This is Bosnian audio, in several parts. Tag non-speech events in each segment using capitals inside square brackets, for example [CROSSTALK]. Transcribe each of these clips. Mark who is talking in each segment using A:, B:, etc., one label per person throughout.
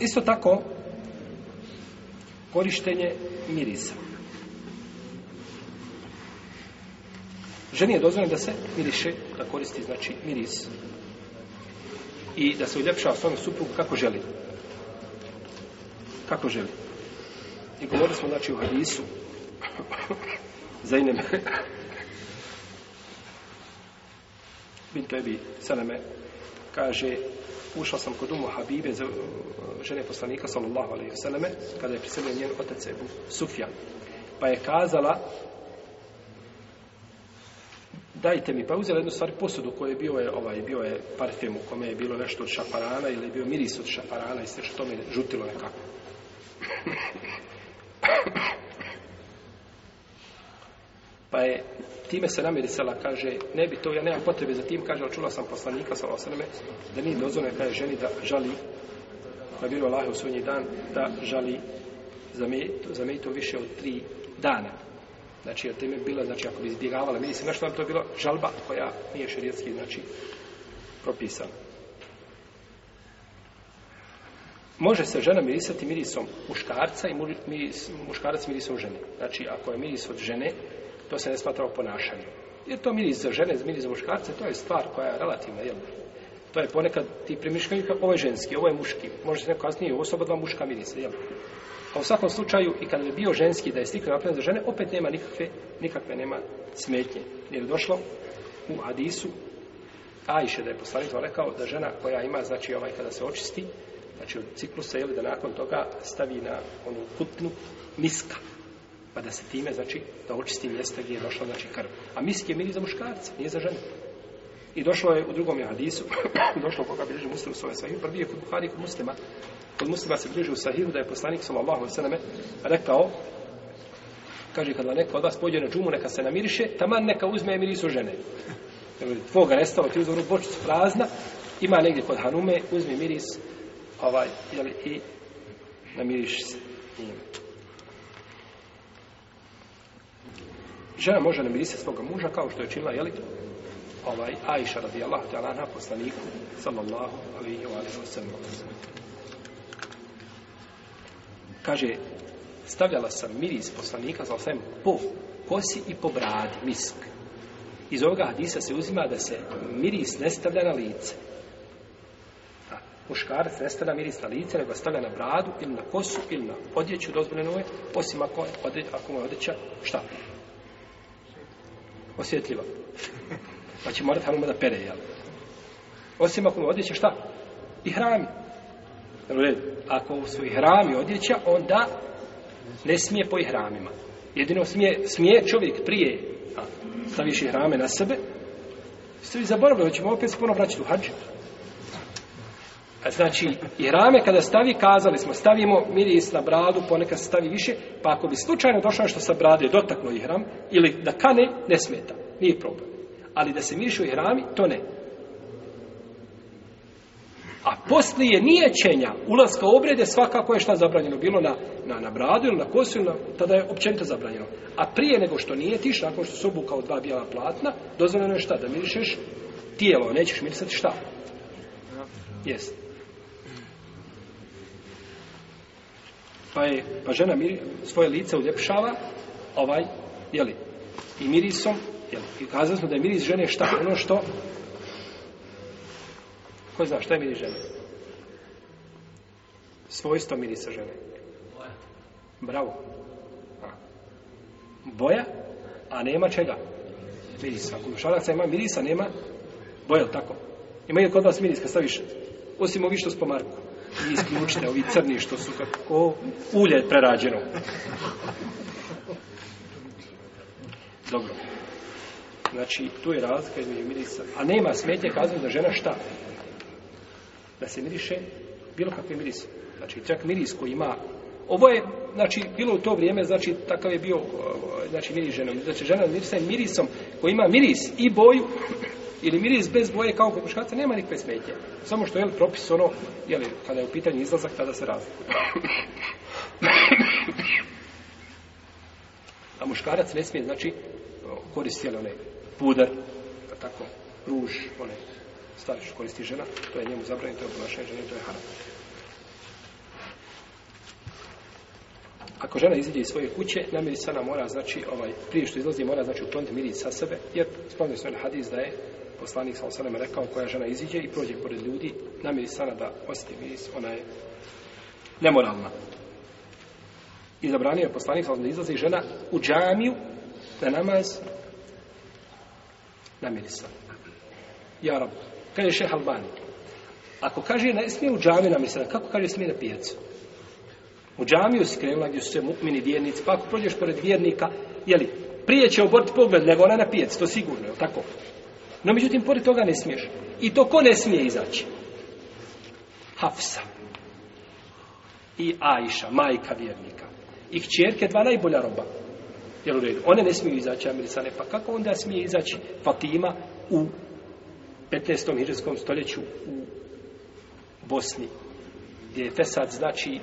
A: Isto tako, korištenje mirisa. Ženi je dozvoljeno da se miriše, da koristi znači miris i da se uljepšava svojom suprugu kako želi. Kako želi. I govorili smo znači o hadisu Zainem Bin Tebi me kaže ušao sam kod Umu Habibe, žene poslanika, sallallahu alaihi wasallam, kada je priselio njen otac Ebu Pa je kazala, dajte mi, pa je uzela jednu stvar posudu koja je bio je, ovaj, bio je parfem u kome je bilo nešto od šaparana ili je bio miris od šaparana i sve što me žutilo nekako. [COUGHS] pa je Time se namirisala, kaže, ne bi to, ja nemam potrebe za tim, kaže, ali čula sam poslanika, sa osaname, da nije dozvoljeno, kaže, ženi da žali, na vjeru Allahe u sunji dan, da žali za to više od tri dana. Znači, a time bila, znači, ako bi izbjegavala, vidi se nam to bilo, žalba koja nije šerijetski, znači, propisana. Može se žena mirisati mirisom muškarca i muškarac mirisom žene. Znači, ako je miris od žene, to se ne smatra ponašanju. Jer to miris za žene, miris za muškarce, to je stvar koja je relativna, jel? To je ponekad, ti primišljaju ovo je ženski, ovo je muški, može se neko kasnije osoba muška mirisa, jel? A u svakom slučaju, i kada bi bio ženski da je slikao napravljen za žene, opet nema nikakve, nikakve nema smetnje. Jer došlo u Adisu, iše da je poslanik rekao da žena koja ima, znači ovaj kada se očisti, znači od ciklusa, jel, da nakon toga stavi na onu kutnu miska, pa da se time, znači, da očisti mjesta gdje je došla, znači, krv. A misk je miris za muškarca, nije za žene. I došlo je u drugom hadisu, [CLEARS THROAT] došlo koga bliže muslim u svoje sahiju, prvi je kod Buhari, kod muslima, kod muslima se bliže u sahiju, da je poslanik sallallahu alejhi rekao kaže kada neko od vas pođe na džumu neka se namiriše, taman neka uzme mirisu žene. Tvoga nestalo, ti uzme bočicu prazna, ima negdje kod Hanume, uzmi miris ovaj, jeli, i namiriš se Žena može namirisati svoga muža kao što je činila, jeli, ovaj, Ajša radijallahu ta'ala na poslaniku, sallallahu alaihi wa sallam. Kaže, stavljala sam miris poslanika, za sam po kosi i po bradi, misk. Iz ovoga hadisa se uzima da se miris ne stavlja na lice. Da, muškarac ne stavlja miris na lice, nego stavlja na bradu ili na kosu ili na odjeću dozvoljeno je, osim ako, mu je odjeća šta? osjetljiva. Pa će morati da pere, jel? Osim ako mu odjeće šta? I hrami. Ako su i hrami odjeća, onda ne smije po hramima. Jedino smije, smije čovjek prije a, staviš hrame na sebe. Ste vi zaboravili, hoćemo opet se puno vraćati u hađu. Znači, i rame kada stavi, kazali smo, stavimo miris na bradu, ponekad se stavi više, pa ako bi slučajno došlo što sa brade, dotaklo i hram ili da kane, ne smeta, nije problem. Ali da se mirišu i rami, to ne. A poslije nijećenja, ulaska obrede, svakako je šta zabranjeno bilo na, na, na bradu ili na kosu, na, tada je općenito zabranjeno. A prije nego što nije tiš, nakon što su kao dva bijela platna, dozvoljeno je šta, da mirišeš tijelo, nećeš mirisati šta. jest. Pa, je, pa žena miri, svoje lice uljepšava ovaj, jeli, i mirisom, jeli, i kazali smo da je miris žene šta? Ono što? Ko zna šta je miris žene? Svojstvo mirisa žene. Bravo. Boja, a nema čega? Mirisa. Ako ima mirisa, nema boja, tako? Ima je kod vas miris kad staviš? Osim ovi što spomarku i isključite ovi crni što su kako ulje prerađeno. Dobro. Znači, tu je razlika između mirisa. A nema smetnje kazati da žena šta? Da se miriše bilo kakvi miris. Znači, čak miris koji ima... Ovo je, znači, bilo u to vrijeme, znači, takav je bio, znači, miris ženom. Znači, žena mirisa mirisom koji ima miris i boju ili miris bez boje kao kod muškarca, nema nikakve smetje. Samo što je li propis ono, je li, kada je u pitanju izlazak, tada se razlikuje. A muškarac ne smije, znači, koristi, jel, onaj pudar, tako, ruž, one stvari što koristi žena, to je njemu zabranjeno, to je obnašanje žene, to je haram. Ako žena iziđe iz svoje kuće, namirisana mora, znači, ovaj, prije što izlazi, mora, znači, ukloniti miris sa sebe, jer spomnio se na hadis da je poslanik sa osanem rekao koja žena iziđe i prođe pored ljudi na sana da osjeti miris, ona je nemoralna. I zabranio je poslanik sa da izlazi žena u džamiju na namaz na sana. Ja rab, kaže šeh Albani. Ako kaže ne smije u džamiju na kako kaže smije na pijecu U džamiju si krenula gdje su se mukmini vjernici, pa ako prođeš pored vjernika, jeli, prije će oboriti pogled nego ona na pijac, to sigurno, je tako? No, međutim, pored toga ne smiješ. I to ko ne smije izaći? Hafsa. I Ajša, majka vjernika. I kćerke, dva najbolja roba. Jel u redu? One ne smiju izaći, Amirisane. Pa kako onda smije izaći Fatima u 15. hiđarskom stoljeću u Bosni? Gdje je Fesad znači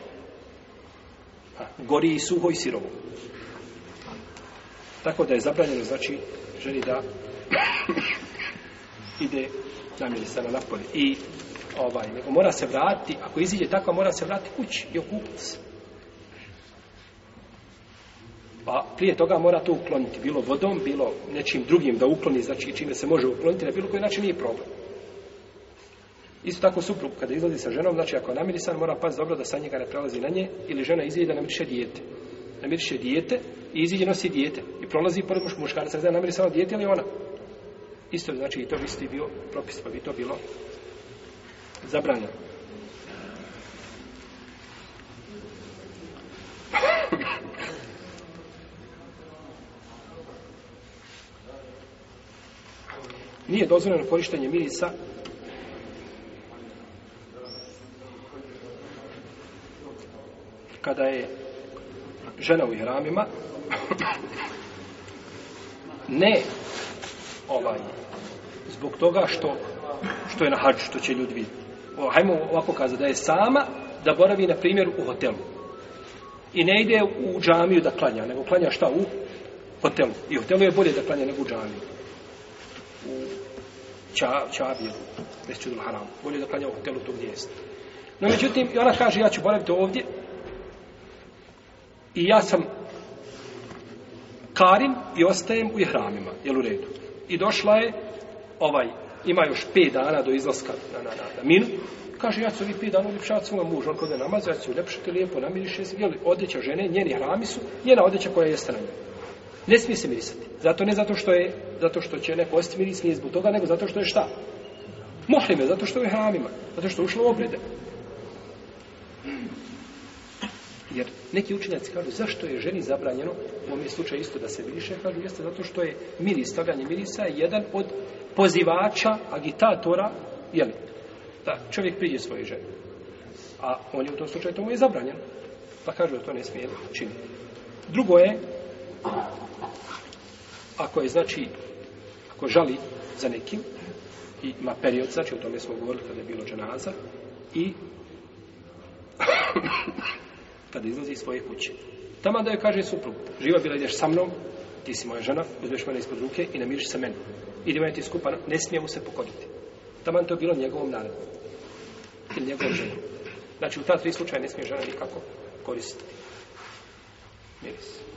A: gori i suho i sirovo. Tako da je zabranjeno znači želi da ide na ministara na I ovaj, nego mora se vratiti, ako iziđe tako, mora se vratiti kući i okupiti se. Pa prije toga mora to ukloniti, bilo vodom, bilo nečim drugim da ukloni, znači čime se može ukloniti, na bilo koji način nije problem. Isto tako suprug, kada izlazi sa ženom, znači ako namirisan, mora paziti dobro da sa njega ne prelazi na nje, ili žena iziđe da namiriše dijete. Namiriše dijete i iziđe nosi dijete. I prolazi pored muškarca, znači namiriše samo dijete ili ona. Isto znači i to bi isti bio propis, pa bi to bilo zabranjeno. Nije dozvoljeno korištenje mirisa kada je žena u hramima ne ovaj, zbog toga što, što je na hađu, što će ljudi vidjeti. O, ovako kazati, da je sama, da boravi, na primjer, u hotelu. I ne ide u džamiju da klanja, nego klanja šta u hotelu. I hotelu je bolje da klanja nego u džamiju. U bez ča, haram. Bolje da klanja u hotelu tu gdje jeste. No, međutim, ona kaže, ja ću boraviti ovdje, i ja sam karim i ostajem u ihramima, jel u redu? I došla je, ovaj, ima još pet dana do izlaska na, na, na, minu, kaže, ja ću ovih pet dana uljepšati svoga muž, on kod je namaz, ja ću uljepšati lijepo, namiriš jel, odjeća žene, njeni hrami su, njena odjeća koja je strana. Ne smije se mirisati. Zato ne zato što je, zato što će neko miris, nije zbog toga, nego zato što je šta? me, zato što je hramima, zato što je ušlo u obrede. Jer neki učenjaci kažu zašto je ženi zabranjeno, u ovom slučaju isto da se miriše, kažu jeste zato što je miris, stavljanje mirisa je jedan od pozivača, agitatora, jeli, da čovjek priđe svoje žene. A on je u tom slučaju, to mu je zabranjeno. Pa kažu da to ne smije činiti. Drugo je, ako je znači, ako žali za nekim, i ima period, znači o tome smo govorili kada je bilo ženaza, i kada izlazi iz svoje kuće. Tama da je kaže suprug, živa bila ideš sa mnom, ti si moja žena, uzmeš mene ispod ruke i namiriš sa meni. Idemo ti skupa, ne smije mu se pokoditi. Taman to je bilo njegovom narodu. Ili njegovom ženom. Znači u ta tri slučaja ne smije žena nikako koristiti. Miris.